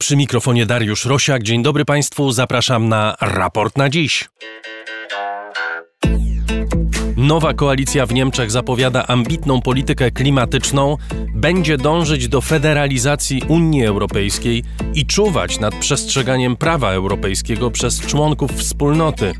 Przy mikrofonie Dariusz Rosiak. Dzień dobry Państwu, zapraszam na raport na dziś. Nowa koalicja w Niemczech zapowiada ambitną politykę klimatyczną, będzie dążyć do federalizacji Unii Europejskiej i czuwać nad przestrzeganiem prawa europejskiego przez członków wspólnoty.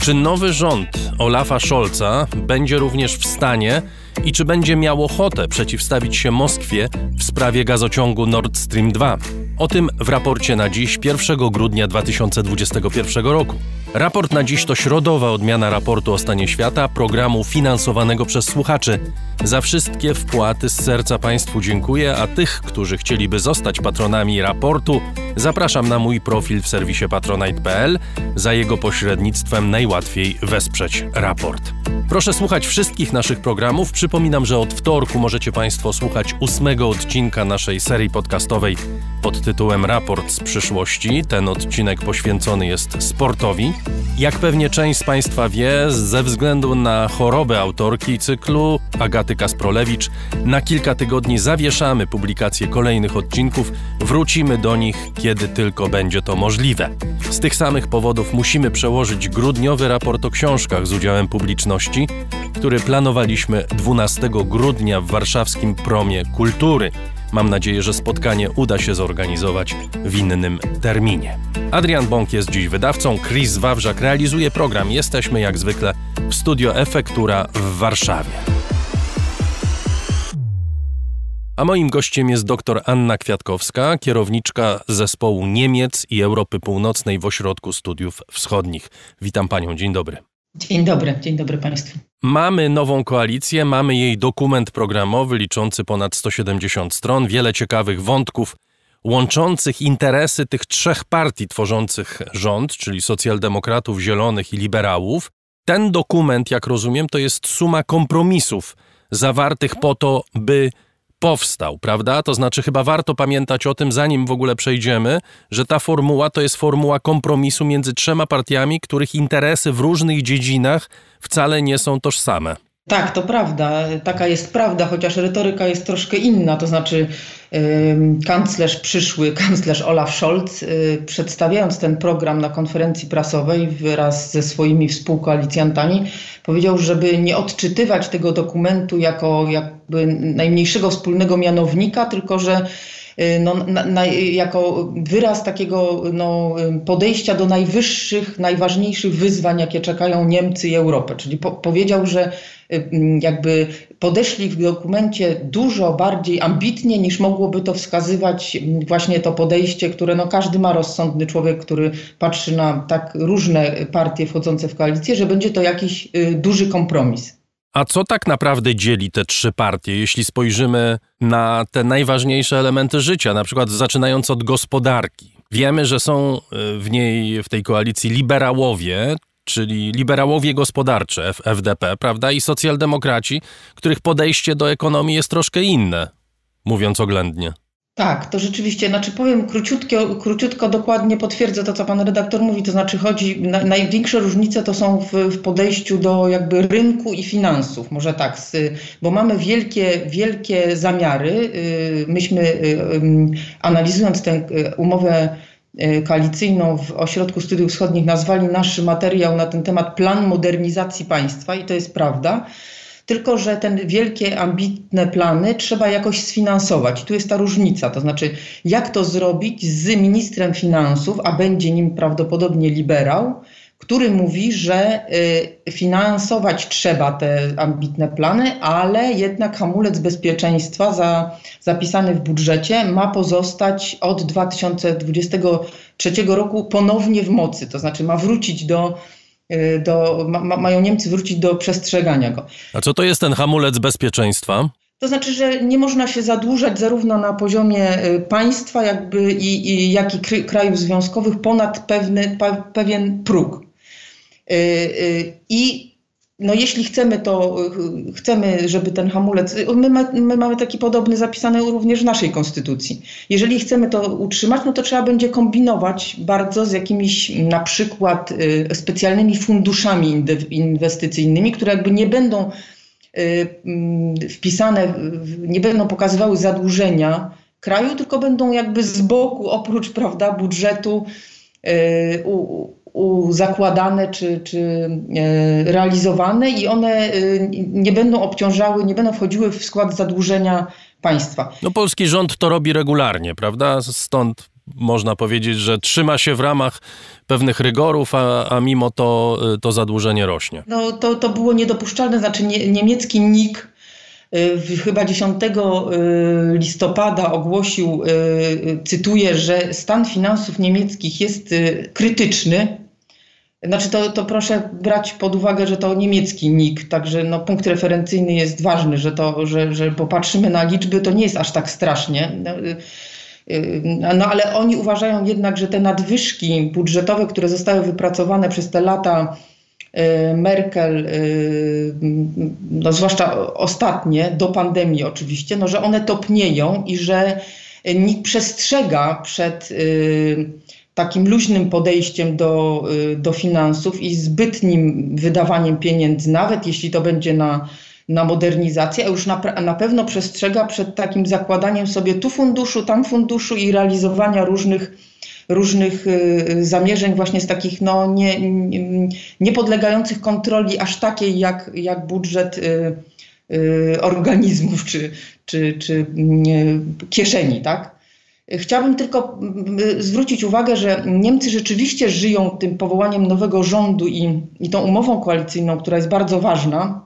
Czy nowy rząd Olafa Scholza będzie również w stanie i czy będzie miał ochotę przeciwstawić się Moskwie w sprawie gazociągu Nord Stream 2? O tym w raporcie na dziś 1 grudnia 2021 roku. Raport na dziś to środowa odmiana raportu o stanie świata, programu finansowanego przez słuchaczy. Za wszystkie wpłaty z serca Państwu dziękuję, a tych, którzy chcieliby zostać patronami raportu, zapraszam na mój profil w serwisie patronite.pl. Za jego pośrednictwem najłatwiej wesprzeć raport. Proszę słuchać wszystkich naszych programów. Przypominam, że od wtorku możecie Państwo słuchać ósmego odcinka naszej serii podcastowej pod tytułem Raport z przyszłości. Ten odcinek poświęcony jest sportowi. Jak pewnie część z Państwa wie, ze względu na chorobę autorki cyklu Agaty Kasprolewicz, na kilka tygodni zawieszamy publikację kolejnych odcinków. Wrócimy do nich, kiedy tylko będzie to możliwe. Z tych samych powodów musimy przełożyć grudniowy raport o książkach z udziałem publiczności, który planowaliśmy 12 grudnia w warszawskim Promie Kultury. Mam nadzieję, że spotkanie uda się zorganizować w innym terminie. Adrian Bąk jest dziś wydawcą, Chris Wawrzak realizuje program. Jesteśmy jak zwykle w studio Efektura w Warszawie. A moim gościem jest dr Anna Kwiatkowska, kierowniczka zespołu Niemiec i Europy Północnej w Ośrodku Studiów Wschodnich. Witam panią, dzień dobry. Dzień dobry, dzień dobry Państwu. Mamy nową koalicję, mamy jej dokument programowy liczący ponad 170 stron, wiele ciekawych wątków łączących interesy tych trzech partii tworzących rząd, czyli socjaldemokratów, zielonych i liberałów. Ten dokument, jak rozumiem, to jest suma kompromisów zawartych po to, by powstał, prawda? To znaczy, chyba warto pamiętać o tym, zanim w ogóle przejdziemy, że ta formuła to jest formuła kompromisu między trzema partiami, których interesy w różnych dziedzinach wcale nie są tożsame. Tak, to prawda. Taka jest prawda, chociaż retoryka jest troszkę inna. To znaczy, kanclerz przyszły, kanclerz Olaf Scholz, yy, przedstawiając ten program na konferencji prasowej wraz ze swoimi współkoalicjantami, powiedział, żeby nie odczytywać tego dokumentu jako jakby najmniejszego wspólnego mianownika, tylko że Y, no, na, na, jako wyraz takiego no, podejścia do najwyższych, najważniejszych wyzwań, jakie czekają Niemcy i Europę. Czyli po, powiedział, że y, jakby podeszli w dokumencie dużo bardziej ambitnie niż mogłoby to wskazywać właśnie to podejście, które no każdy ma rozsądny człowiek, który patrzy na tak różne partie wchodzące w koalicję, że będzie to jakiś y, duży kompromis. A co tak naprawdę dzieli te trzy partie, jeśli spojrzymy na te najważniejsze elementy życia, na przykład zaczynając od gospodarki? Wiemy, że są y, w niej, w tej koalicji liberałowie, czyli liberałowie gospodarcze FDP, prawda, i socjaldemokraci, których podejście do ekonomii jest troszkę inne, mówiąc oględnie. Tak, to rzeczywiście, znaczy powiem króciutko, króciutko dokładnie potwierdzę to, co pan redaktor mówi, to znaczy chodzi, na, największe różnice to są w, w, podejściu do jakby rynku i finansów, może tak, z, bo mamy wielkie, wielkie zamiary. Y, myśmy y, analizując tę y, umowę koalicyjną w Ośrodku Studiów Wschodnich nazwali nasz materiał na ten temat plan modernizacji państwa i to jest prawda. Tylko, że te wielkie, ambitne plany trzeba jakoś sfinansować. Tu jest ta różnica, to znaczy, jak to zrobić z ministrem finansów, a będzie nim prawdopodobnie liberał, który mówi, że y, finansować trzeba te ambitne plany, ale jednak hamulec bezpieczeństwa za, zapisany w budżecie ma pozostać od 2023 roku ponownie w mocy, to znaczy ma wrócić do do, ma, mają Niemcy wrócić do przestrzegania go. A co to jest ten hamulec bezpieczeństwa? To znaczy, że nie można się zadłużać zarówno na poziomie y, państwa, jakby i, i jak i krajów związkowych ponad pewny, pewien próg. Y, I no jeśli chcemy to, chcemy, żeby ten hamulec, my, ma, my, mamy taki podobny zapisany również w naszej konstytucji. Jeżeli chcemy to utrzymać, no to trzeba będzie kombinować bardzo z jakimiś na przykład y, specjalnymi funduszami inwestycyjnymi, które jakby nie będą y, mm, wpisane, nie będą pokazywały zadłużenia kraju, tylko będą jakby z boku, oprócz prawda, budżetu u, zakładane czy, czy yy, realizowane i one yy, nie będą obciążały, nie będą wchodziły w skład zadłużenia państwa. No polski rząd to robi regularnie, prawda? Stąd można powiedzieć, że trzyma się w ramach pewnych rygorów, a, a mimo to y, to zadłużenie rośnie. No to, to było niedopuszczalne, znaczy nie, niemiecki NIK chyba 10 y, listopada ogłosił, cytuję, że stan finansów niemieckich jest krytyczny. Znaczy to, to proszę brać pod uwagę, że to niemiecki NIK, także no, punkt referencyjny jest ważny, że to, że, że popatrzymy na liczby, to nie jest aż tak strasznie. No, no ale oni uważają jednak, że te nadwyżki budżetowe, które zostały wypracowane przez te lata y, Merkel, y, no zwłaszcza ostatnie, do pandemii oczywiście, no że one topnieją i że przestrzega przed y, takim luźnym podejściem do, do finansów i zbytnim wydawaniem pieniędzy, nawet jeśli to będzie na na modernizację, a już na, na pewno przestrzega przed takim zakładaniem sobie tu funduszu, tam funduszu i realizowania różnych, różnych y, zamierzeń właśnie z takich no, nie, nie, niepodlegających kontroli aż takiej jak, jak budżet y, y, organizmów czy, czy, czy kieszeni, tak? Chciałabym tylko zwrócić uwagę, że Niemcy rzeczywiście żyją tym powołaniem nowego rządu i, i tą umową koalicyjną, która jest bardzo ważna.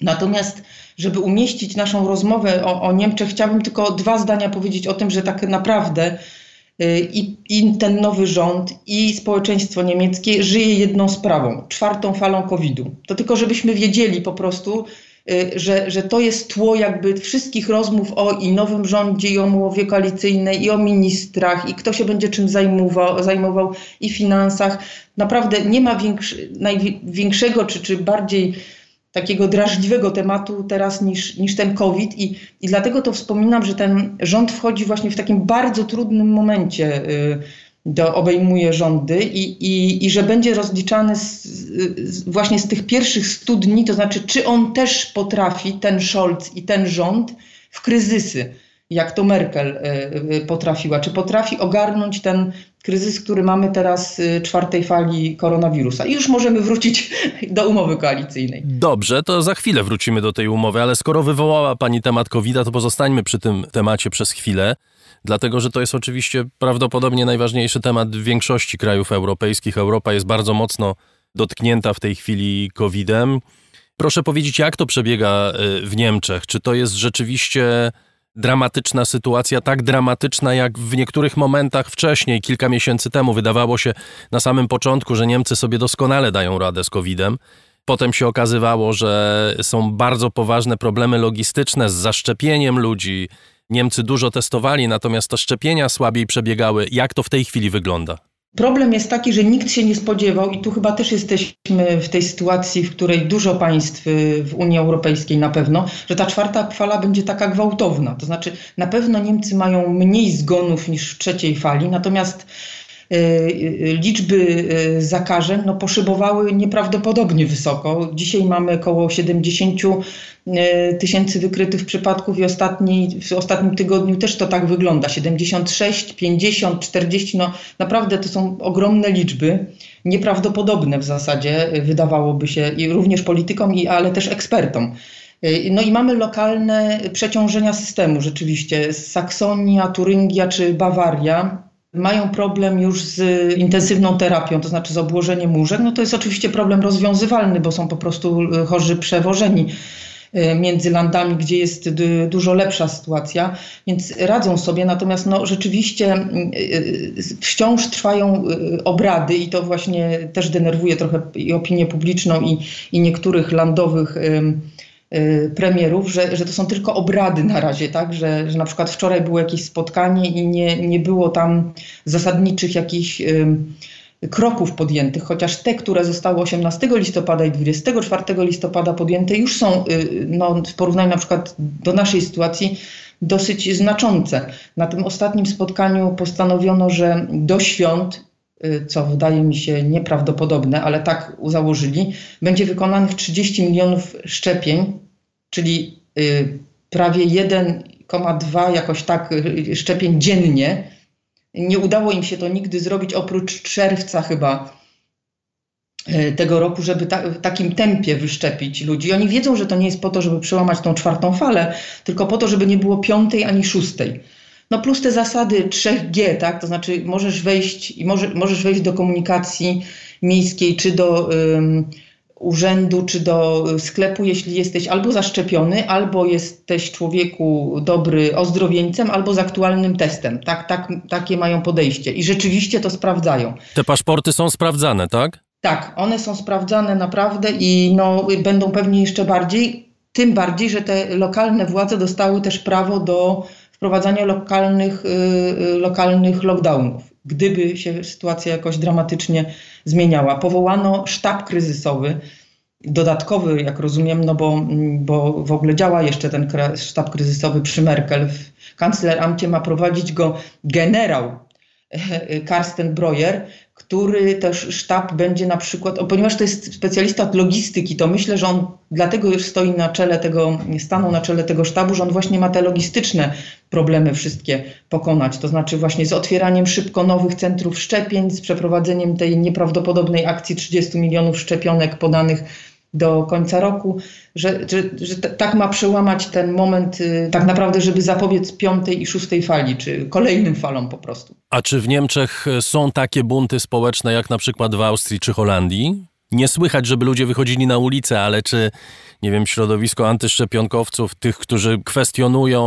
Natomiast, żeby umieścić naszą rozmowę o, o, Niemczech, chciałabym tylko dwa zdania powiedzieć o tym, że tak naprawdę i, i ten nowy rząd, i społeczeństwo niemieckie żyje jedną sprawą czwartą falą COVID-u. To tylko, żebyśmy wiedzieli po prostu, y, że, że to jest tło jakby wszystkich rozmów o i nowym rządzie, i o umowie koalicyjnej, i o ministrach, i kto się będzie czym zajmował, zajmował i finansach. Naprawdę nie ma większy, największego czy, czy bardziej takiego drażliwego tematu teraz niż, niż ten COVID. I, i dlatego to wspominam, że ten rząd wchodzi właśnie w takim bardzo trudnym momencie, y, do, obejmuje rządy i, i, i że będzie rozliczany z, z, właśnie z tych pierwszych stu dni, to znaczy czy on też potrafi, ten Scholz i ten rząd w kryzysy, jak to Merkel y, y, potrafiła, czy potrafi ogarnąć ten kryzys, który mamy teraz y, czwartej fali koronawirusa. I już możemy wrócić do umowy koalicyjnej. Dobrze, to za chwilę wrócimy do tej umowy, ale skoro wywołała Pani temat covid to pozostańmy przy tym temacie przez chwilę, dlatego że to jest oczywiście prawdopodobnie najważniejszy temat w większości krajów europejskich. Europa jest bardzo mocno dotknięta w tej chwili COVID-em. Proszę powiedzieć, jak to przebiega w Niemczech? Czy to jest rzeczywiście dramatyczna sytuacja, tak dramatyczna jak w niektórych momentach wcześniej, kilka miesięcy temu. Wydawało się na samym początku, że Niemcy sobie doskonale dają radę z COVID-em. Potem się okazywało, że są bardzo poważne problemy logistyczne z zaszczepieniem ludzi. Niemcy dużo testowali, natomiast te szczepienia słabiej przebiegały. Jak to w tej chwili wygląda? Problem jest taki, że nikt się nie spodziewał, i tu chyba też jesteśmy w tej sytuacji, w której dużo państw y, w Unii Europejskiej na pewno, że ta czwarta fala będzie taka gwałtowna. To znaczy, na pewno Niemcy mają mniej zgonów niż w trzeciej fali, natomiast liczby zakażeń no, poszybowały nieprawdopodobnie wysoko. Dzisiaj mamy około 70 E, tysięcy wykrytych przypadków i ostatni, w ostatnim tygodniu też to tak wygląda. 76, 50, 40, no naprawdę to są ogromne liczby, nieprawdopodobne w zasadzie wydawałoby się i również politykom, i, ale też ekspertom. No i mamy lokalne przeciążenia systemu rzeczywiście. Saksonia, Turyngia czy Bawaria mają problem już z intensywną terapią, to znaczy z obłożeniem łóżek. No to jest oczywiście problem rozwiązywalny, bo są po prostu chorzy przewożeni Y, między landami, gdzie jest dużo lepsza sytuacja, więc radzą sobie. Natomiast no, rzeczywiście y, y, wciąż trwają obrady i to właśnie też denerwuje trochę i opinię publiczną i, i niektórych landowych premierów, że, że to są tylko obrady na razie, tak? Że, że na przykład wczoraj było jakieś spotkanie i nie, nie było tam zasadniczych jakichś kroków podjętych, chociaż te, które zostały 18 listopada i 24 listopada podjęte, już są y, no, w porównaniu na przykład do naszej sytuacji dosyć znaczące. Na tym ostatnim spotkaniu postanowiono, że do świąt, y, co wydaje mi się nieprawdopodobne, ale tak założyli, będzie wykonanych 30 milionów szczepień, czyli y, prawie jeden 6,2 jakoś tak y, szczepień dziennie. Nie udało im się to nigdy zrobić oprócz czerwca chyba y, tego roku, żeby ta, w takim tempie wyszczepić ludzi. Oni wiedzą, że to nie jest po to, żeby przełamać tą czwartą falę, tylko po to, żeby nie było piątej ani szóstej. No plus te zasady 3G, tak? To znaczy możesz wejść i może, możesz wejść do komunikacji miejskiej czy do urzędu, czy do sklepu, jeśli jesteś albo zaszczepiony, albo jesteś człowieku dobry ozdrowieńcem, albo z aktualnym testem. Tak, tak, takie mają podejście i rzeczywiście to sprawdzają. Te paszporty są sprawdzane, tak? Tak, one są sprawdzane naprawdę i no, będą pewnie jeszcze bardziej, tym bardziej, że te lokalne władze dostały też prawo do wprowadzania lokalnych, y, y, lokalnych lockdownów, gdyby się sytuacja jakoś dramatycznie zmieniała. Powołano sztab kryzysowy, dodatkowy, jak rozumiem, no bo, bo w ogóle działa jeszcze ten sztab kryzysowy przy Merkel. W kancleramcie ma prowadzić go generał Karsten Breuer, który też sztab będzie na przykład, ponieważ to jest specjalista od logistyki, to myślę, że on dlatego już stoi na czele tego, stanął na czele tego sztabu, że on właśnie ma te logistyczne problemy wszystkie pokonać. To znaczy właśnie z otwieraniem szybko nowych centrów szczepień, z przeprowadzeniem tej nieprawdopodobnej akcji 30 milionów szczepionek podanych do końca roku, że, że, że tak ma przełamać ten moment y, tak naprawdę, żeby zapobiec piątej i szóstej fali, czy kolejnym falom po prostu. A czy w Niemczech są takie bunty społeczne jak na przykład w Austrii czy Holandii? Nie słychać, żeby ludzie wychodzili na ulicę, ale czy, nie wiem, środowisko antyszczepionkowców, tych, którzy kwestionują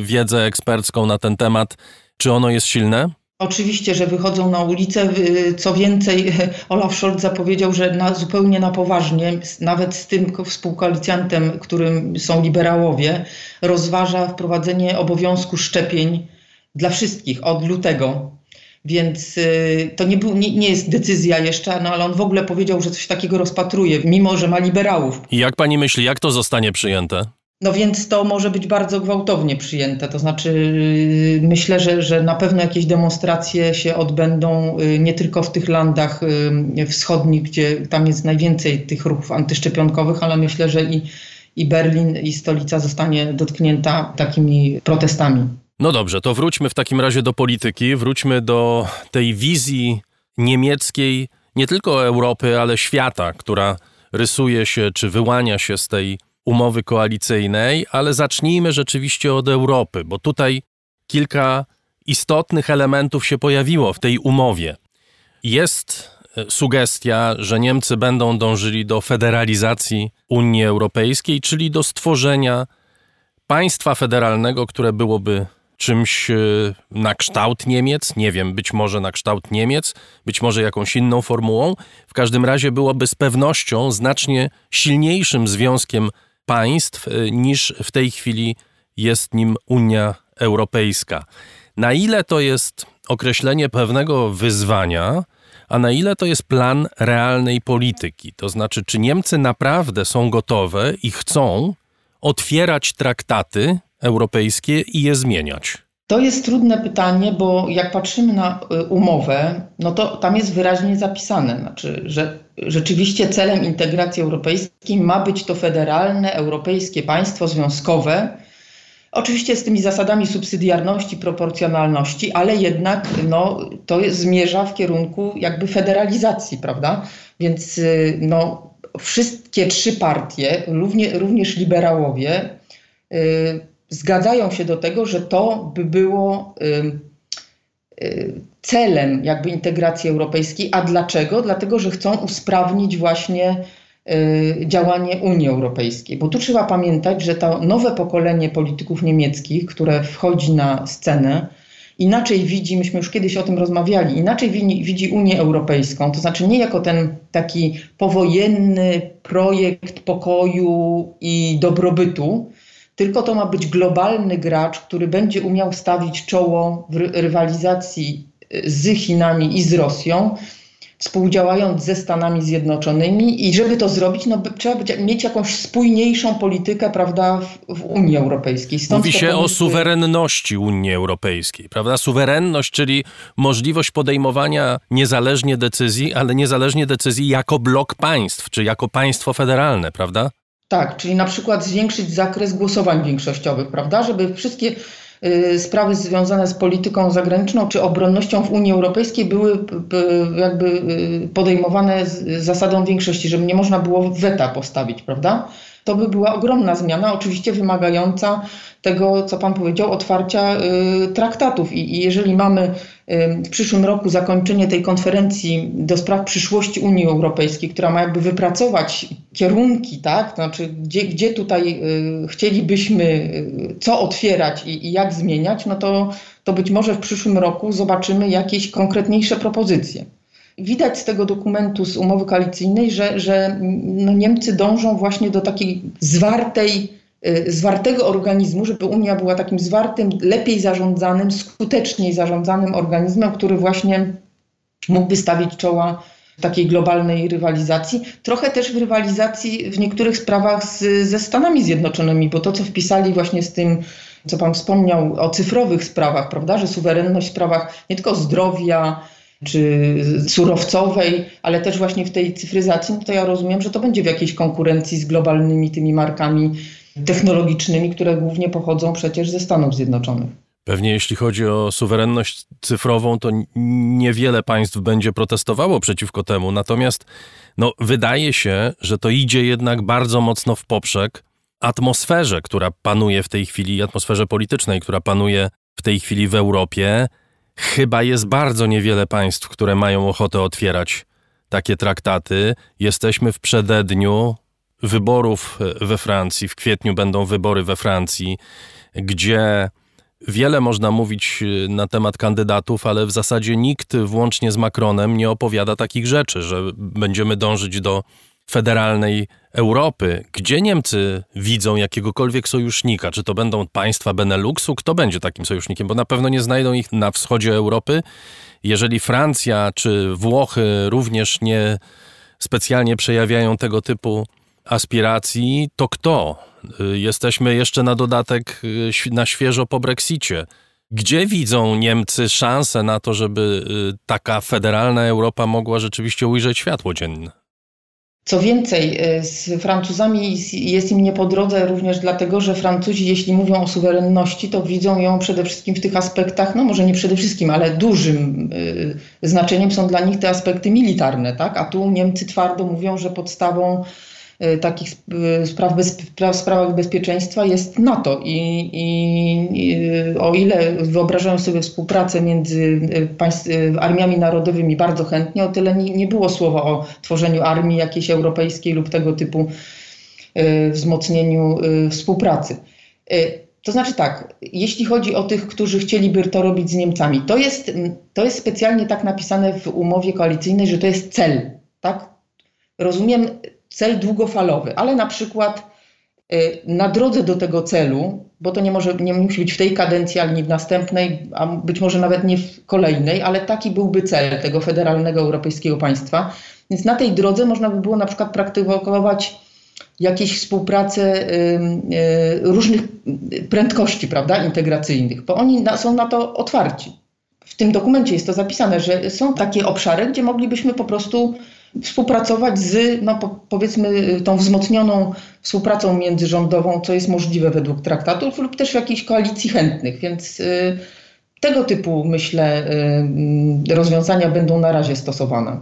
y, wiedzę ekspercką na ten temat, czy ono jest silne? Oczywiście, że wychodzą na ulicę. Co więcej, Olaf Scholz zapowiedział, że na, zupełnie na poważnie, nawet z tym współkoalicjantem, którym są liberałowie, rozważa wprowadzenie obowiązku szczepień dla wszystkich od lutego. Więc y, to nie, był, nie, nie, jest decyzja jeszcze, no ale on w ogóle powiedział, że coś takiego rozpatruje, mimo że ma liberałów. Jak pani myśli, jak to zostanie przyjęte? No więc to może być bardzo gwałtownie przyjęte. To znaczy, y, myślę, że, że na pewno jakieś demonstracje się odbędą y, nie tylko w tych landach y, wschodnich, gdzie tam jest najwięcej tych ruchów antyszczepionkowych, ale myślę, że i, i Berlin, i stolica zostanie dotknięta takimi protestami. No dobrze, to wróćmy w takim razie do polityki, wróćmy do tej wizji niemieckiej, nie tylko Europy, ale świata, która rysuje się czy wyłania się z tej umowy koalicyjnej, ale zacznijmy rzeczywiście od Europy, bo tutaj kilka istotnych elementów się pojawiło w tej umowie. Jest e, sugestia, że Niemcy będą dążyli do federalizacji Unii Europejskiej, czyli do stworzenia państwa federalnego, które byłoby czymś e, na kształt Niemiec, nie wiem, być może na kształt Niemiec, być może jakąś inną formułą. W każdym razie byłoby z pewnością znacznie silniejszym związkiem państw y, niż w tej chwili jest nim Unia Europejska. Na ile to jest określenie pewnego wyzwania, a na ile to jest plan realnej polityki? To znaczy, czy Niemcy naprawdę są gotowe i chcą otwierać traktaty europejskie i je zmieniać? To jest trudne pytanie, bo jak patrzymy na y, umowę, no to tam jest wyraźnie zapisane, znaczy, że rzeczywiście celem integracji europejskiej ma być to federalne europejskie państwo związkowe, Oczywiście z tymi zasadami subsydiarności, proporcjonalności, ale jednak no, to zmierza w kierunku jakby federalizacji, prawda? Więc y, no, wszystkie trzy partie, równie, również liberałowie, yy, zgadzają się do tego, że to by było celem jakby integracji europejskiej. A dlaczego? Dlatego, że chcą usprawnić właśnie y, działanie Unii Europejskiej. Bo tu trzeba pamiętać, że to nowe pokolenie polityków niemieckich, które wchodzi na scenę, inaczej widzi, myśmy już kiedyś o tym rozmawiali, inaczej widzi Unię Europejską, to znaczy nie jako ten taki powojenny projekt pokoju i dobrobytu, tylko to ma być globalny gracz, który będzie umiał stawić czoło w rywalizacji y, z Chinami i z Rosją, współdziałając ze Stanami Zjednoczonymi i żeby to zrobić, no, trzeba być, mieć jakąś spójniejszą politykę prawda, w, w Unii Europejskiej. Stąd Mówi się o suwerenności Unii Europejskiej, prawda? Suwerenność, czyli możliwość podejmowania niezależnie decyzji, ale niezależnie decyzji jako blok państw, czy jako państwo federalne, prawda? Tak, czyli na przykład zwiększyć zakres głosowań większościowych, prawda? Żeby wszystkie y, sprawy związane z polityką zagraniczną czy obronnością w Unii Europejskiej były jakby y, podejmowane z zasadą większości, żeby nie można było weta postawić, prawda? To by była ogromna zmiana, oczywiście wymagająca tego, co Pan powiedział, otwarcia y, traktatów. I, I, jeżeli mamy y, w przyszłym roku zakończenie tej konferencji do spraw przyszłości Unii Europejskiej, która ma jakby wypracować kierunki, tak? Znaczy, gdzie, gdzie tutaj y, chcielibyśmy y, co otwierać i, i jak zmieniać, no to, to być może w przyszłym roku zobaczymy jakieś konkretniejsze propozycje. Widać z tego dokumentu, z umowy koalicyjnej, że, że no Niemcy dążą właśnie do takiej zwartej, y, zwartego organizmu, żeby Unia była takim zwartym, lepiej zarządzanym, skuteczniej zarządzanym organizmem, który właśnie mógłby stawić czoła takiej globalnej rywalizacji. Trochę też w rywalizacji w niektórych sprawach z, ze Stanami Zjednoczonymi, bo to, co wpisali właśnie z tym, co Pan wspomniał o cyfrowych sprawach, prawda, że suwerenność w sprawach nie tylko zdrowia, czy surowcowej, ale też właśnie w tej cyfryzacji, no to ja rozumiem, że to będzie w jakiejś konkurencji z globalnymi tymi markami technologicznymi, które głównie pochodzą przecież ze Stanów Zjednoczonych. Pewnie jeśli chodzi o suwerenność cyfrową, to niewiele państw będzie protestowało przeciwko temu. Natomiast no, wydaje się, że to idzie jednak bardzo mocno w poprzek atmosferze, która panuje w tej chwili, atmosferze politycznej, która panuje w tej chwili w Europie. Chyba jest bardzo niewiele państw, które mają ochotę otwierać takie traktaty. Jesteśmy w przededniu wyborów we Francji. W kwietniu będą wybory we Francji, gdzie wiele można mówić na temat kandydatów, ale w zasadzie nikt, włącznie z Macronem, nie opowiada takich rzeczy, że będziemy dążyć do federalnej Europy, gdzie Niemcy widzą jakiegokolwiek sojusznika, czy to będą państwa Beneluxu, kto będzie takim sojusznikiem, bo na pewno nie znajdą ich na wschodzie Europy. Jeżeli Francja czy Włochy również nie specjalnie przejawiają tego typu aspiracji, to kto? Jesteśmy jeszcze na dodatek y, na świeżo po Brexicie. Gdzie widzą Niemcy szansę na to, żeby y, taka federalna Europa mogła rzeczywiście ujrzeć światło dzienne? Co więcej, e, z Francuzami jest im nie po drodze również dlatego, że Francuzi, jeśli mówią o suwerenności, to widzą ją przede wszystkim w tych aspektach, no może nie przede wszystkim, ale dużym y, znaczeniem są dla nich te aspekty militarne, tak? A tu Niemcy twardo mówią, że podstawą takich y, spraw, bez, sprawach bezpieczeństwa jest NATO I, i, i, o ile wyobrażają sobie współpracę między y, państw, armiami narodowymi bardzo chętnie, o tyle nie, nie było słowa o tworzeniu armii jakiejś europejskiej lub tego typu wzmocnieniu współpracy. To znaczy tak, jeśli chodzi o tych, którzy chcieliby to robić z Niemcami, to jest, to jest specjalnie tak napisane w umowie koalicyjnej, że to jest cel. Tak? Rozumiem, cel długofalowy, ale na przykład y, na drodze do tego celu, bo to nie, może, nie musi być w tej kadencji, ani w następnej, a być może nawet nie w kolejnej, ale taki byłby cel tego federalnego europejskiego państwa. Więc na tej drodze można by było na przykład praktykować jakieś współpracę y, y, różnych prędkości, prawda, integracyjnych, bo oni są na to otwarci. W tym dokumencie jest to zapisane, że są takie obszary, gdzie moglibyśmy po prostu współpracować z, no, po, powiedzmy, tą wzmocnioną współpracą międzyrządową, co jest możliwe według traktatów, lub też w jakiejś koalicji chętnych. Więc y, tego typu, myślę, y, rozwiązania będą na razie stosowane.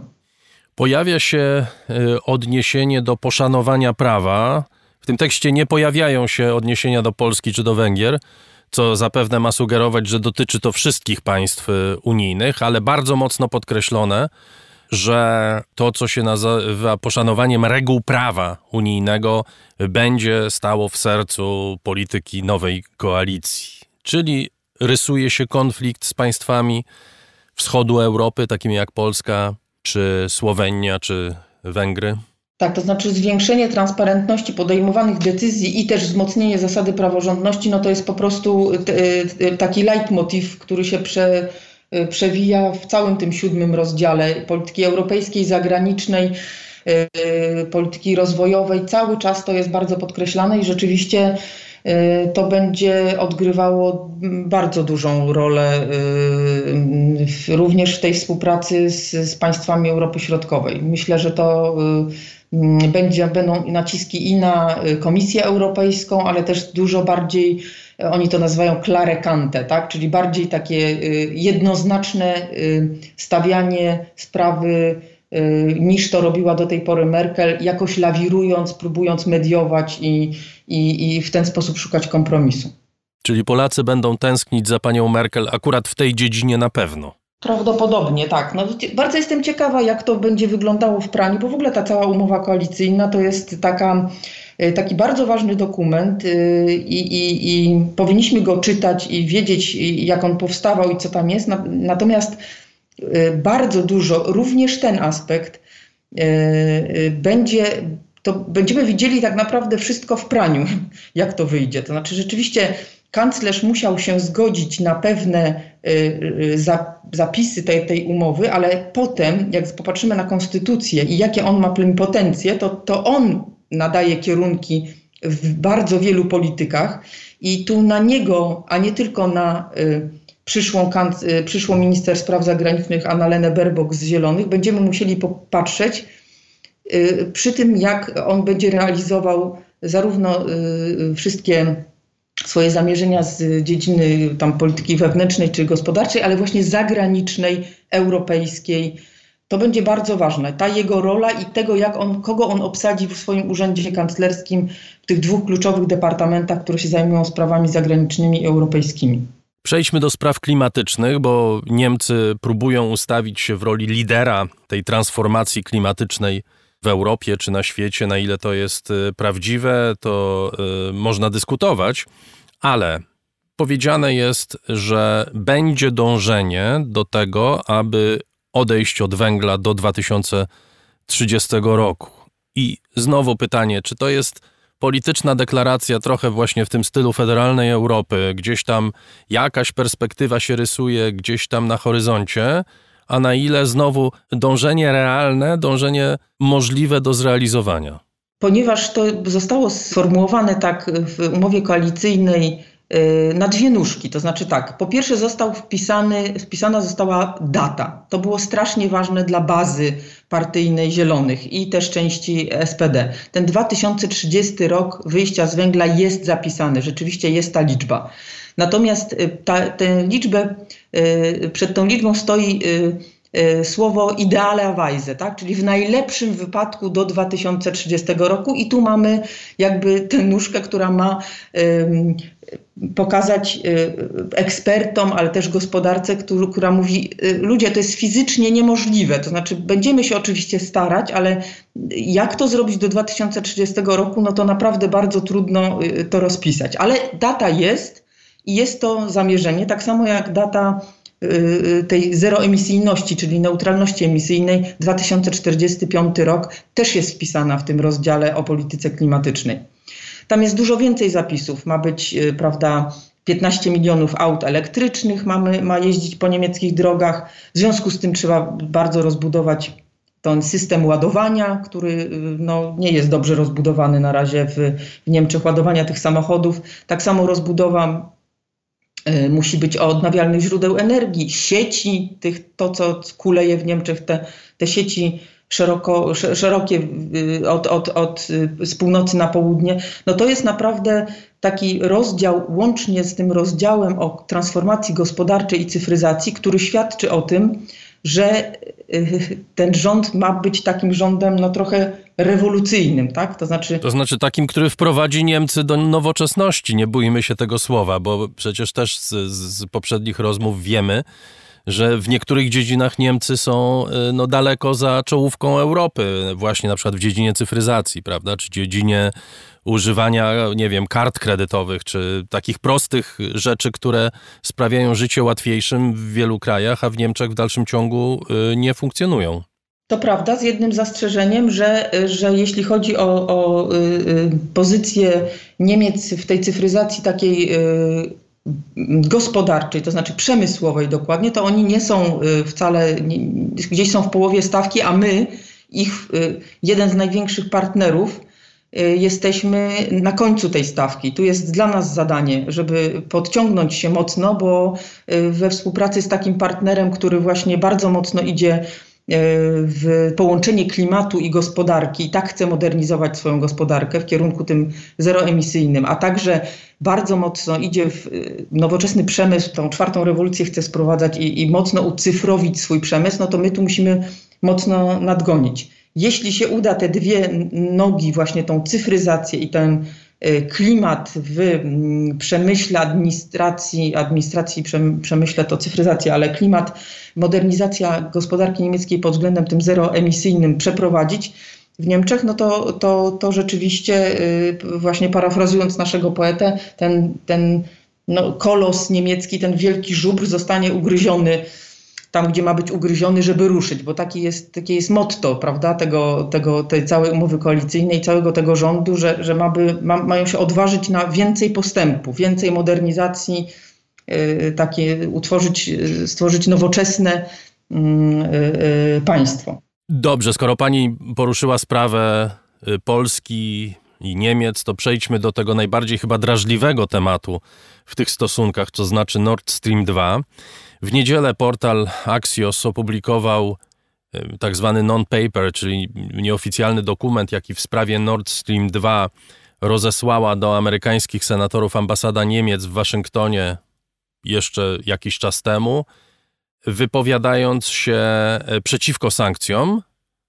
Pojawia się y, odniesienie do poszanowania prawa. W tym tekście nie pojawiają się odniesienia do Polski czy do Węgier co zapewne ma sugerować, że dotyczy to wszystkich państw unijnych, ale bardzo mocno podkreślone, że to, co się nazywa poszanowaniem reguł prawa unijnego, będzie stało w sercu polityki nowej koalicji. Czyli rysuje się konflikt z państwami wschodu Europy, takimi jak Polska, czy Słowenia, czy Węgry. Tak, to znaczy zwiększenie transparentności podejmowanych decyzji i też wzmocnienie zasady praworządności, no to jest po prostu taki leitmotiv, który się prze, Y, przewija w całym tym siódmym rozdziale polityki europejskiej, zagranicznej, y, polityki rozwojowej. Cały czas to jest bardzo podkreślane i rzeczywiście y, to będzie odgrywało bardzo dużą rolę również w tej współpracy z, z państwami Europy Środkowej. Myślę, że to mm, będzie, będą naciski i na Komisję Europejską, ale też dużo bardziej oni to nazywają klarekante, tak? czyli bardziej takie jednoznaczne stawianie sprawy niż to robiła do tej pory Merkel, jakoś lawirując, próbując mediować i, i, i w ten sposób szukać kompromisu. Czyli Polacy będą tęsknić za panią Merkel akurat w tej dziedzinie na pewno. Prawdopodobnie tak. No, bardzo jestem ciekawa, jak to będzie wyglądało w praniu, bo w ogóle ta cała umowa koalicyjna to jest taka, taki bardzo ważny dokument e, i, i, i powinniśmy go czytać i wiedzieć, jak on powstawał i co tam jest. Natomiast e, bardzo dużo, również ten aspekt będzie to będziemy widzieli tak naprawdę wszystko w praniu, jak to wyjdzie. To znaczy rzeczywiście kanclerz musiał się zgodzić na pewne y, y, zapisy tej, tej umowy, ale potem, jak popatrzymy na konstytucję i jakie on ma plenipotencje, to, to on nadaje kierunki w bardzo wielu politykach i tu na niego, a nie tylko na y, przyszłą, przyszłą minister spraw zagranicznych Annalenę Berbok z Zielonych, będziemy musieli popatrzeć przy tym, jak on będzie realizował zarówno wszystkie swoje zamierzenia z dziedziny tam polityki wewnętrznej czy gospodarczej, ale właśnie zagranicznej, europejskiej. To będzie bardzo ważne. Ta jego rola i tego, jak on, kogo on obsadzi w swoim urzędzie kanclerskim w tych dwóch kluczowych departamentach, które się zajmują sprawami zagranicznymi i europejskimi. Przejdźmy do spraw klimatycznych, bo Niemcy próbują ustawić się w roli lidera tej transformacji klimatycznej w Europie czy na świecie, na ile to jest y, prawdziwe, to y, można dyskutować, ale powiedziane jest, że będzie dążenie do tego, aby odejść od węgla do 2030 roku. I znowu pytanie, czy to jest polityczna deklaracja trochę właśnie w tym stylu federalnej Europy, gdzieś tam jakaś perspektywa się rysuje gdzieś tam na horyzoncie, a na ile znowu dążenie realne, dążenie możliwe do zrealizowania? Ponieważ to zostało sformułowane tak w umowie koalicyjnej na dwie nóżki. To znaczy tak, po pierwsze został wpisany, wpisana została data. To było strasznie ważne dla bazy partyjnej Zielonych i też części SPD. Ten 2030 rok wyjścia z węgla jest zapisany, rzeczywiście jest ta liczba. Natomiast y, ta, tę liczbę, y, przed tą liczbą stoi y, słowo idealerweise, tak? czyli w najlepszym wypadku do 2030 roku i tu mamy jakby tę nóżkę, która ma pokazać ekspertom, ale też gospodarce, która mówi, ludzie, to jest fizycznie niemożliwe, to znaczy będziemy się oczywiście starać, ale jak to zrobić do 2030 roku, no to naprawdę bardzo trudno to rozpisać, ale data jest, i jest to zamierzenie, tak samo jak data y, y, tej zeroemisyjności, czyli neutralności emisyjnej 2045 rok też jest wpisana w tym rozdziale o polityce klimatycznej. Tam jest dużo więcej zapisów. Ma być, y, prawda, 15 milionów aut elektrycznych mamy, ma jeździć po niemieckich drogach. W związku z tym trzeba bardzo rozbudować ten system ładowania, który no, nie jest dobrze rozbudowany na razie w, w Niemczech, ładowania tych samochodów. Tak samo rozbudowa musi być o odnawialnych źródeł energii, sieci, tych, to co kuleje w Niemczech, te, te sieci szeroko, szerokie y, od, od, od, y, z północy na południe, no to jest naprawdę taki rozdział, łącznie z tym rozdziałem o transformacji gospodarczej i cyfryzacji, który świadczy o tym, że y, ten rząd ma być takim rządem no trochę rewolucyjnym, tak? To znaczy... To znaczy takim, który wprowadzi Niemcy do nowoczesności, nie bójmy się tego słowa, bo przecież też z, z poprzednich rozmów wiemy, że w niektórych dziedzinach Niemcy są y, no, daleko za czołówką Europy, właśnie na przykład w dziedzinie cyfryzacji, prawda, czy dziedzinie używania, nie wiem, kart kredytowych, czy takich prostych rzeczy, które sprawiają życie łatwiejszym w wielu krajach, a w Niemczech w dalszym ciągu y, nie funkcjonują. To prawda, z jednym zastrzeżeniem, że, że jeśli chodzi o, o y, pozycję Niemiec w tej cyfryzacji takiej gospodarczej, to znaczy przemysłowej dokładnie, to oni nie są wcale, gdzieś są w połowie stawki, a my, ich jeden z największych partnerów, Y, jesteśmy na końcu tej stawki. Tu jest dla nas zadanie, żeby podciągnąć się mocno, bo y, we współpracy z takim partnerem, który właśnie bardzo mocno idzie w połączenie klimatu i gospodarki i tak chce modernizować swoją gospodarkę w kierunku tym zeroemisyjnym, a także bardzo mocno idzie w nowoczesny przemysł, tą czwartą rewolucję chce sprowadzać i, i mocno ucyfrowić swój przemysł, no to my tu musimy mocno nadgonić. Jeśli się uda te dwie nogi, właśnie tą cyfryzację i ten klimat w mm, przemyśle administracji, administracji przemyśle to cyfryzacja, ale klimat, modernizacja gospodarki niemieckiej pod względem tym zeroemisyjnym przeprowadzić. W Niemczech, no to, to, to rzeczywiście y, właśnie parafrazując naszego poetę, ten, ten no, kolos niemiecki, ten wielki żubr zostanie ugryziony tam, gdzie ma być ugryziony, żeby ruszyć, bo taki jest, takie jest motto, prawda, tego, tego, tej całej umowy koalicyjnej, całego tego rządu, że, że ma by, ma, mają się odważyć na więcej postępu, więcej modernizacji, yy, takie utworzyć, stworzyć nowoczesne yy, państwo. Dobrze, skoro pani poruszyła sprawę y, Polski i Niemiec, to przejdźmy do tego najbardziej chyba drażliwego tematu w tych stosunkach, to znaczy Nord Stream 2. W niedzielę portal Axios opublikował tak zwany non-paper, czyli nieoficjalny dokument, jaki w sprawie Nord Stream 2 rozesłała do amerykańskich senatorów ambasada Niemiec w Waszyngtonie jeszcze jakiś czas temu, wypowiadając się e, przeciwko sankcjom,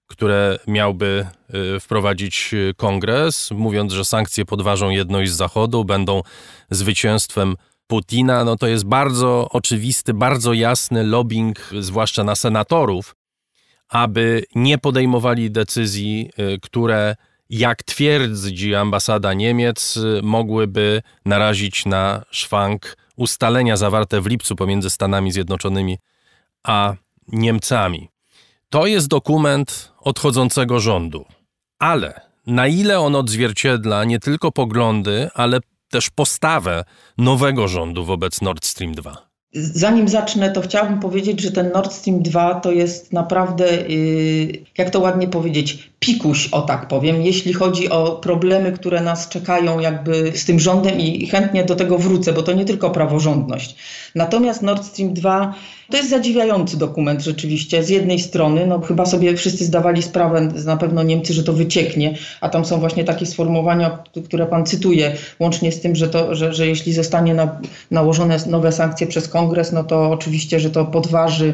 które miałby e, wprowadzić kongres, mówiąc, że sankcje podważą jedność Zachodu, będą zwycięstwem Putina, no to jest bardzo oczywisty, bardzo jasny lobbying, zwłaszcza na senatorów, aby nie podejmowali decyzji, y, które, jak twierdzi ambasada Niemiec, y, mogłyby narazić na szwank ustalenia zawarte w lipcu pomiędzy Stanami Zjednoczonymi a Niemcami. To jest dokument odchodzącego rządu, ale na ile on odzwierciedla nie tylko poglądy, ale też postawę nowego rządu wobec Nord Stream 2? Zanim zacznę, to chciałabym powiedzieć, że ten Nord Stream 2 to jest naprawdę, y, jak to ładnie powiedzieć, pikuś, o tak powiem, jeśli chodzi o problemy, które nas czekają jakby z tym rządem i chętnie do tego wrócę, bo to nie tylko praworządność. Natomiast Nord Stream 2 to jest zadziwiający dokument rzeczywiście. Z jednej strony, no chyba sobie wszyscy zdawali sprawę, na pewno Niemcy, że to wycieknie, a tam są właśnie takie sformułowania, które pan cytuje, łącznie z tym, że, to, że, że jeśli zostanie na, nałożone nowe sankcje przez kongres, no to oczywiście, że to podważy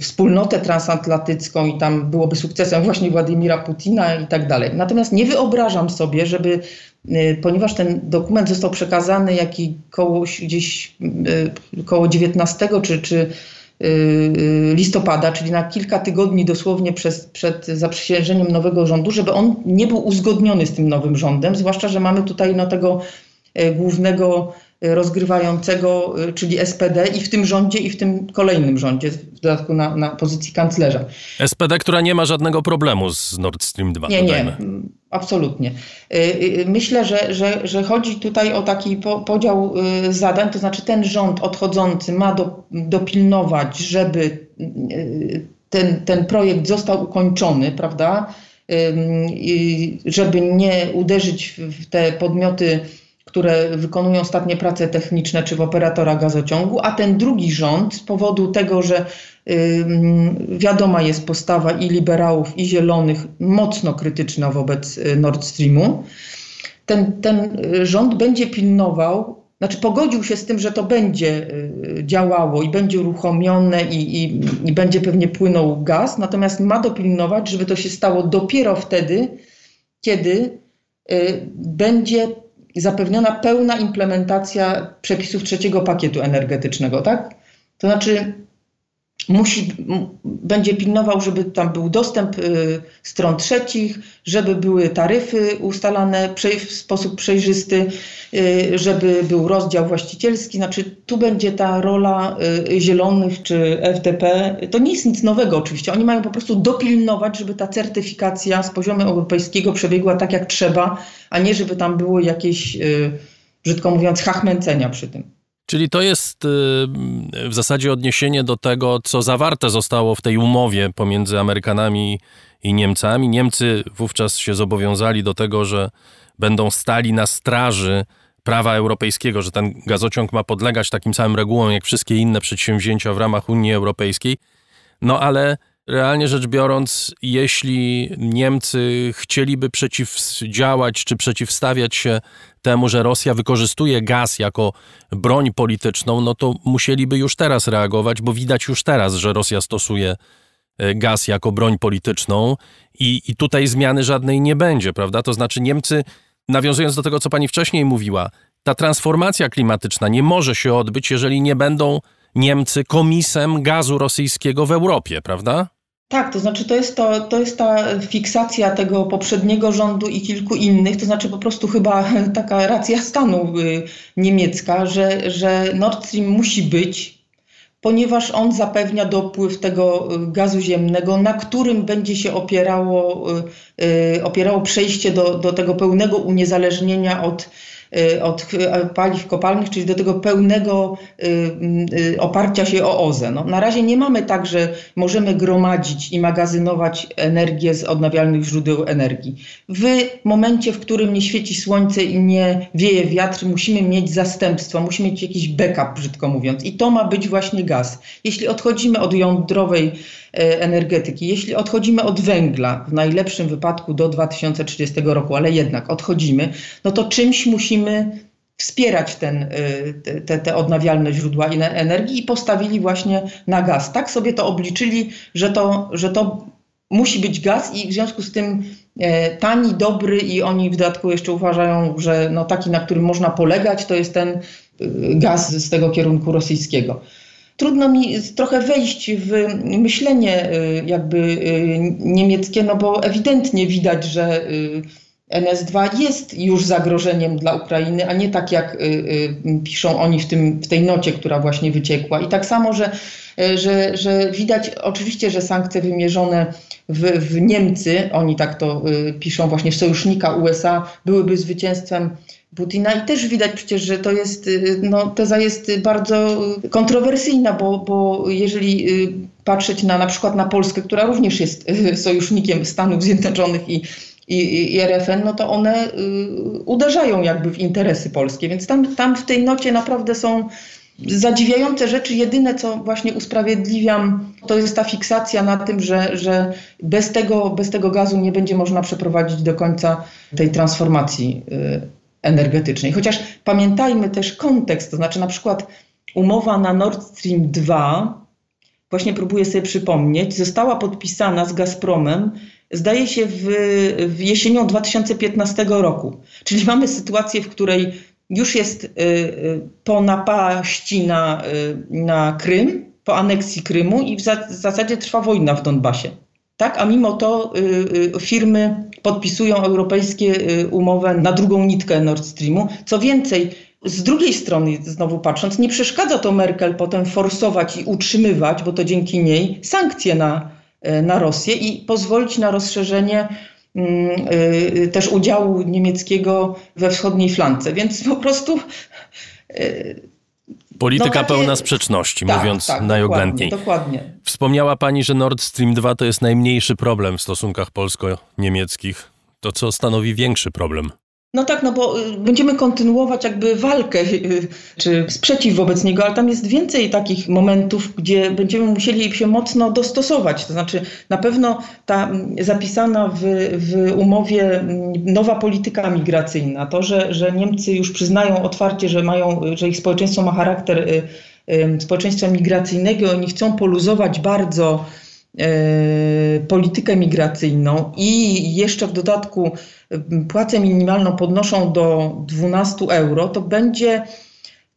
wspólnotę transatlantycką i tam byłoby sukcesem właśnie Władimira Putina i tak dalej. Natomiast nie wyobrażam sobie, żeby Y, ponieważ ten dokument został przekazany jaki koło, gdzieś y, koło 19 czy, czy y, listopada, czyli na kilka tygodni dosłownie przez, przed zaprzysiężeniem nowego rządu, żeby on nie był uzgodniony z tym nowym rządem, zwłaszcza, że mamy tutaj no, tego głównego rozgrywającego, czyli SPD i w tym rządzie, i w tym kolejnym rządzie, w dodatku na, na pozycji kanclerza. SPD, która nie ma żadnego problemu z Nord Stream 2. Nie, dodajmy. nie, absolutnie. Y, y, myślę, że, że, że chodzi tutaj o taki podział y, zadań, to znaczy ten rząd odchodzący ma do, dopilnować, żeby ten, ten projekt został ukończony, prawda? Żeby nie uderzyć w te podmioty które wykonują ostatnie prace techniczne czy w operatora gazociągu, a ten drugi rząd z powodu tego, że y, wiadoma jest postawa i liberałów, i zielonych mocno krytyczna wobec y, Nord Streamu, ten, ten rząd będzie pilnował, znaczy pogodził się z tym, że to będzie y, działało i będzie uruchomione i, i, i będzie pewnie płynął gaz, natomiast ma dopilnować, żeby to się stało dopiero wtedy, kiedy y, będzie zapewniona pełna implementacja przepisów trzeciego pakietu energetycznego, tak? To znaczy musi, będzie pilnował, żeby tam był dostęp y, stron trzecich, żeby były taryfy ustalane w sposób przejrzysty, y, żeby był rozdział właścicielski. Znaczy tu będzie ta rola y, zielonych czy FDP. To nie jest nic nowego oczywiście. Oni mają po prostu dopilnować, żeby ta certyfikacja z poziomu europejskiego przebiegła tak jak trzeba, a nie żeby tam było jakieś, brzydko mówiąc, chachmęcenia przy tym. Czyli to jest y, w zasadzie odniesienie do tego, co zawarte zostało w tej umowie pomiędzy Amerykanami i Niemcami. Niemcy wówczas się zobowiązali do tego, że będą stali na straży prawa europejskiego, że ten gazociąg ma podlegać takim samym regułom jak wszystkie inne przedsięwzięcia w ramach Unii Europejskiej. No ale realnie rzecz biorąc, jeśli Niemcy chcieliby przeciwdziałać czy przeciwstawiać się temu, że Rosja wykorzystuje gaz jako broń polityczną, no to musieliby już teraz reagować, bo widać już teraz, że Rosja stosuje e, gaz jako broń polityczną i, i tutaj zmiany żadnej nie będzie, prawda? To znaczy Niemcy, nawiązując do tego, co pani wcześniej mówiła, ta transformacja klimatyczna nie może się odbyć, jeżeli nie będą Niemcy komisem gazu rosyjskiego w Europie, prawda? Tak, to znaczy to jest, to, to jest ta fiksacja tego poprzedniego rządu i kilku innych, to znaczy po prostu chyba taka racja stanu y, niemiecka, że, że Nord Stream musi być, ponieważ on zapewnia dopływ tego y, gazu ziemnego, na którym będzie się opierało, y, opierało przejście do, do tego pełnego uniezależnienia od od paliw kopalnych, czyli do tego pełnego y, y, oparcia się o OZE. No, na razie nie mamy tak, że możemy gromadzić i magazynować energię z odnawialnych źródeł energii. W momencie, w którym nie świeci słońce i nie wieje wiatr, musimy mieć zastępstwo, musimy mieć jakiś backup, brzydko mówiąc. I to ma być właśnie gaz. Jeśli odchodzimy od jądrowej E, energetyki. Jeśli odchodzimy od węgla, w najlepszym wypadku do 2030 roku, ale jednak odchodzimy, no to czymś musimy wspierać ten, e, te, te odnawialne źródła energii i postawili właśnie na gaz. Tak sobie to obliczyli, że to, że to musi być gaz i w związku z tym e, tani, dobry i oni w dodatku jeszcze uważają, że no taki, na którym można polegać, to jest ten gaz z tego kierunku rosyjskiego trudno mi trochę wejść w myślenie y, jakby y, niemieckie, no bo ewidentnie widać, że y, NS2 jest już zagrożeniem dla Ukrainy, a nie tak jak piszą oni w, tym, w tej nocie, która właśnie wyciekła. I tak samo, że, że, że widać oczywiście, że sankcje wymierzone w, w Niemcy, oni tak to piszą właśnie, sojusznika USA, byłyby zwycięstwem Putina i też widać przecież, że to jest, y, no, teza jest bardzo kontrowersyjna, bo, bo jeżeli y, patrzeć na na przykład na Polskę, która również jest y, sojusznikiem Stanów Zjednoczonych i, i, i RFN, no to one uderzają jakby w interesy polskie, więc tam, tam w tej nocie naprawdę są zadziwiające rzeczy. Jedyne, co właśnie usprawiedliwiam, to jest ta fiksacja na tym, że, że bez, tego, bez tego gazu nie będzie można przeprowadzić do końca tej transformacji energetycznej. Chociaż pamiętajmy też kontekst, to znaczy na przykład umowa na Nord Stream 2, właśnie próbuję sobie przypomnieć, została podpisana z Gazpromem, zdaje się, w, w jesienią 2015 roku. Czyli mamy sytuację, w której już jest y, y, po napaści na, y, na Krym, po aneksji Krymu i w, za, w zasadzie trwa wojna w Donbasie. Tak? A mimo to y, y, firmy podpisują europejskie y, umowę na drugą nitkę Nord Streamu. Co więcej, z drugiej strony, znowu patrząc, nie przeszkadza to Merkel potem forsować i utrzymywać, bo to dzięki niej, sankcje na, na Rosję i pozwolić na rozszerzenie mm, też udziału niemieckiego we wschodniej flance. Więc po prostu Polityka no takie... pełna sprzeczności, tak, mówiąc tak, najoględniej. Dokładnie, dokładnie. Wspomniała Pani, że Nord Stream 2 to jest najmniejszy problem w stosunkach polsko-niemieckich. To co stanowi większy problem? No tak, no bo y, będziemy kontynuować jakby walkę y, czy sprzeciw wobec niego, ale tam jest więcej takich momentów, gdzie będziemy musieli się mocno dostosować. To znaczy na pewno ta zapisana w, w umowie nowa polityka migracyjna, to, że, że Niemcy już przyznają otwarcie, że mają, że ich społeczeństwo ma charakter y, społeczeństwa migracyjnego, oni chcą poluzować bardzo politykę migracyjną i jeszcze w dodatku płacę minimalną podnoszą do 12 euro, to będzie,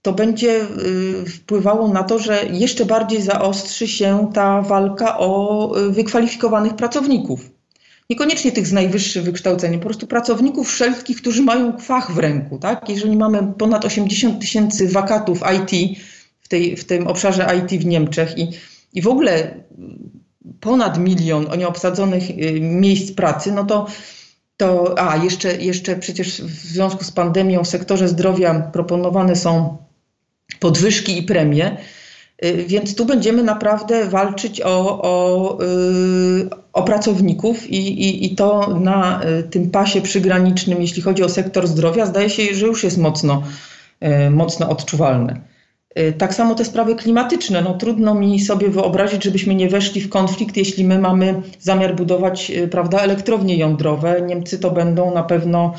to będzie y, wpływało na to, że jeszcze bardziej zaostrzy się ta walka o wykwalifikowanych pracowników. Niekoniecznie tych z najwyższym wykształceniem, po prostu pracowników wszelkich, którzy mają fach w ręku. Tak? Jeżeli mamy ponad 80 tysięcy wakatów IT w, tej, w tym obszarze IT w Niemczech i, i w ogóle ponad milion nieobsadzonych y, miejsc pracy, no to to, a jeszcze, jeszcze przecież w związku z pandemią w sektorze zdrowia proponowane są podwyżki i premie, y, więc tu będziemy naprawdę walczyć o, o, y, o pracowników i, i, i to na tym pasie przygranicznym, jeśli chodzi o sektor zdrowia, zdaje się, że już jest mocno, mocno odczuwalne. Y, tak samo te sprawy klimatyczne. No, trudno mi sobie wyobrazić, żebyśmy nie weszli w konflikt, jeśli my mamy zamiar budować y, prawda, elektrownie jądrowe. Niemcy to będą na pewno,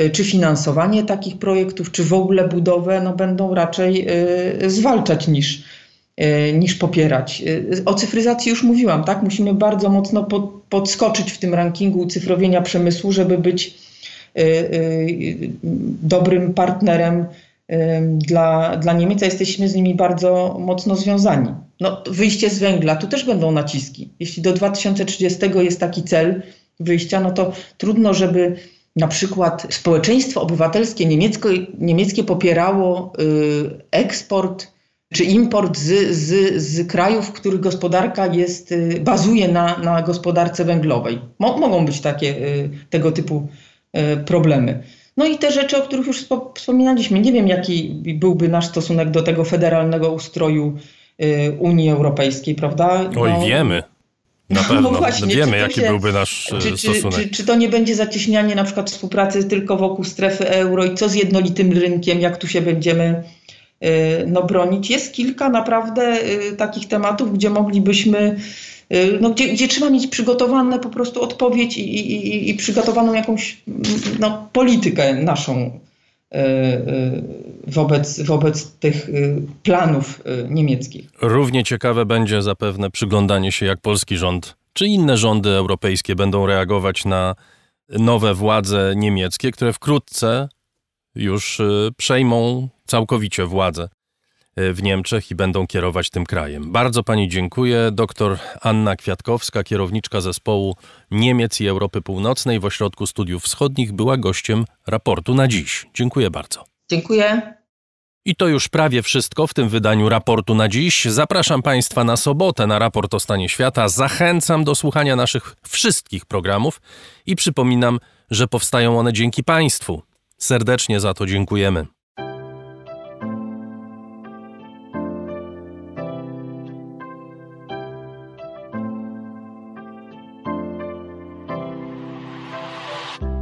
y, czy finansowanie takich projektów, czy w ogóle budowę, no, będą raczej zwalczać niż, niż popierać. O cyfryzacji już mówiłam, tak? Musimy bardzo mocno podskoczyć w tym rankingu ucyfrowienia przemysłu, żeby być dobrym partnerem dla, dla Niemiec, a jesteśmy z nimi bardzo mocno związani. No, wyjście z węgla, tu też będą naciski. Jeśli do 2030 jest taki cel wyjścia, no to trudno, żeby na przykład społeczeństwo obywatelskie niemieckie, niemieckie popierało y, eksport czy import z, z, z krajów, których gospodarka jest, y, bazuje na, na gospodarce węglowej. Mo, mogą być takie y, tego typu problemy. No i te rzeczy, o których już wspominaliśmy. Nie wiem, jaki byłby nasz stosunek do tego federalnego ustroju y, Unii Europejskiej, prawda? No, Oj, wiemy. Na pewno. No właśnie, wiemy, jaki się, byłby nasz czy, stosunek. Czy, czy, czy, to nie będzie zacieśnianie na przykład współpracy tylko wokół strefy euro i co z jednolitym rynkiem, jak tu się będziemy y, no, bronić? Jest kilka naprawdę y, takich tematów, gdzie moglibyśmy Y, no, gdzie, gdzie trzeba mieć przygotowane po prostu odpowiedź i, i, i przygotowaną jakąś no, politykę naszą y, y, wobec, wobec tych planów niemieckich. Równie ciekawe będzie zapewne przyglądanie się, jak polski rząd czy inne rządy europejskie będą reagować na nowe władze niemieckie, które wkrótce już przejmą całkowicie władzę w Niemczech i będą kierować tym krajem. Bardzo Pani dziękuję. Doktor Anna Kwiatkowska, kierowniczka zespołu Niemiec i Europy Północnej w Ośrodku Studiów Wschodnich, była gościem raportu na dziś. Dziękuję bardzo. Dziękuję. I to już prawie wszystko w tym wydaniu raportu na dziś. Zapraszam Państwa na sobotę na raport o stanie świata. Zachęcam do słuchania naszych wszystkich programów i przypominam, że powstają one dzięki Państwu. Serdecznie za to dziękujemy.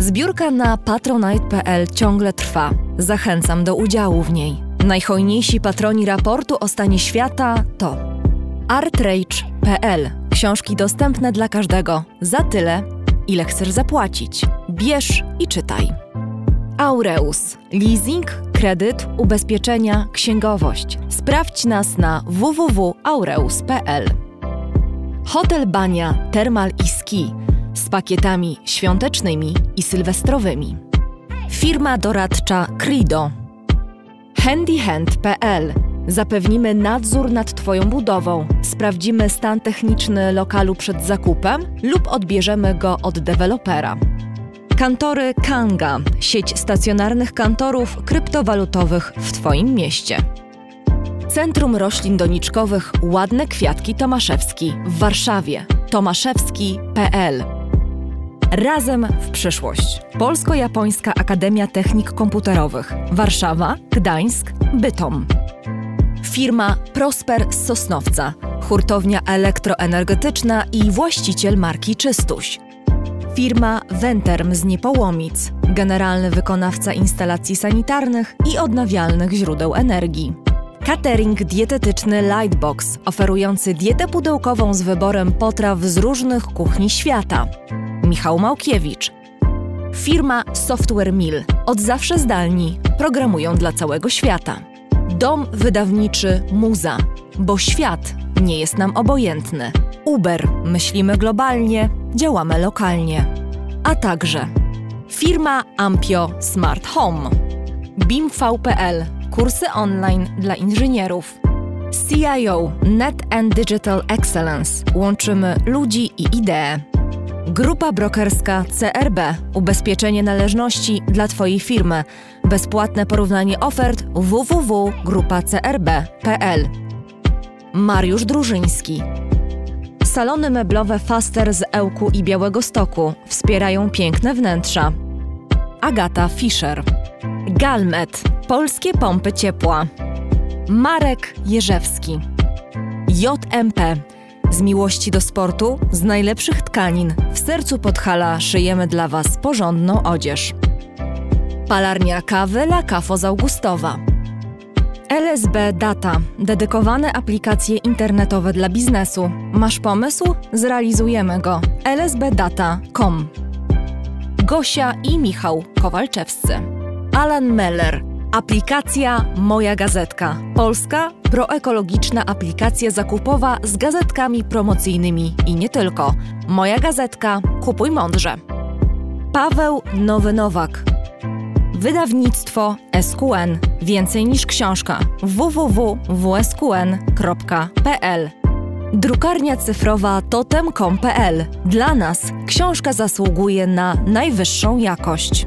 Zbiórka na patronite.pl ciągle trwa. Zachęcam do udziału w niej. Najhojniejsi patroni raportu o stanie świata to artrage.pl. Książki dostępne dla każdego za tyle, ile chcesz zapłacić. Bierz i czytaj. Aureus. Leasing, kredyt, ubezpieczenia, księgowość. Sprawdź nas na www.aureus.pl. Hotel Bania Termal i Ski z pakietami świątecznymi i sylwestrowymi. Firma doradcza Crido. Handyhand.pl Zapewnimy nadzór nad Twoją budową, sprawdzimy stan techniczny lokalu przed zakupem lub odbierzemy go od dewelopera. Kantory Kanga sieć stacjonarnych kantorów kryptowalutowych w Twoim mieście. Centrum Roślin Doniczkowych Ładne Kwiatki Tomaszewski w Warszawie tomaszewski.pl Razem w przyszłość. Polsko-Japońska Akademia Technik Komputerowych. Warszawa, Gdańsk, Bytom. Firma Prosper z Sosnowca. Hurtownia elektroenergetyczna i właściciel marki Czystuś. Firma Venterm z Niepołomic. Generalny wykonawca instalacji sanitarnych i odnawialnych źródeł energii. Catering dietetyczny Lightbox, oferujący dietę pudełkową z wyborem potraw z różnych kuchni świata. Michał Małkiewicz. Firma Software Mill. Od zawsze zdalni. Programują dla całego świata. Dom wydawniczy Muza. Bo świat nie jest nam obojętny. Uber. Myślimy globalnie, działamy lokalnie. A także firma Ampio Smart Home. BIMV.pl. Kursy online dla inżynierów. CIO Net and Digital Excellence. Łączymy ludzi i idee. Grupa brokerska CRB Ubezpieczenie należności dla Twojej firmy. Bezpłatne porównanie ofert www.grupacrb.pl Mariusz Drużyński. Salony meblowe Faster z Ełku i Białego Stoku wspierają piękne wnętrza. Agata Fischer. Galmet. Polskie pompy ciepła. Marek Jerzewski. JMP. Z miłości do sportu, z najlepszych tkanin, w sercu Podhala szyjemy dla Was porządną odzież. Palarnia kawy La Cafo z Augustowa. LSB Data. Dedykowane aplikacje internetowe dla biznesu. Masz pomysł? Zrealizujemy go. lsbdata.com Gosia i Michał Kowalczewscy. Alan Meller. Aplikacja Moja Gazetka. Polska proekologiczna aplikacja zakupowa z gazetkami promocyjnymi i nie tylko. Moja Gazetka. Kupuj mądrze. Paweł Nowy Nowak. Wydawnictwo SQN. Więcej niż książka. www.wsqn.pl Drukarnia cyfrowa totem.com.pl. Dla nas książka zasługuje na najwyższą jakość.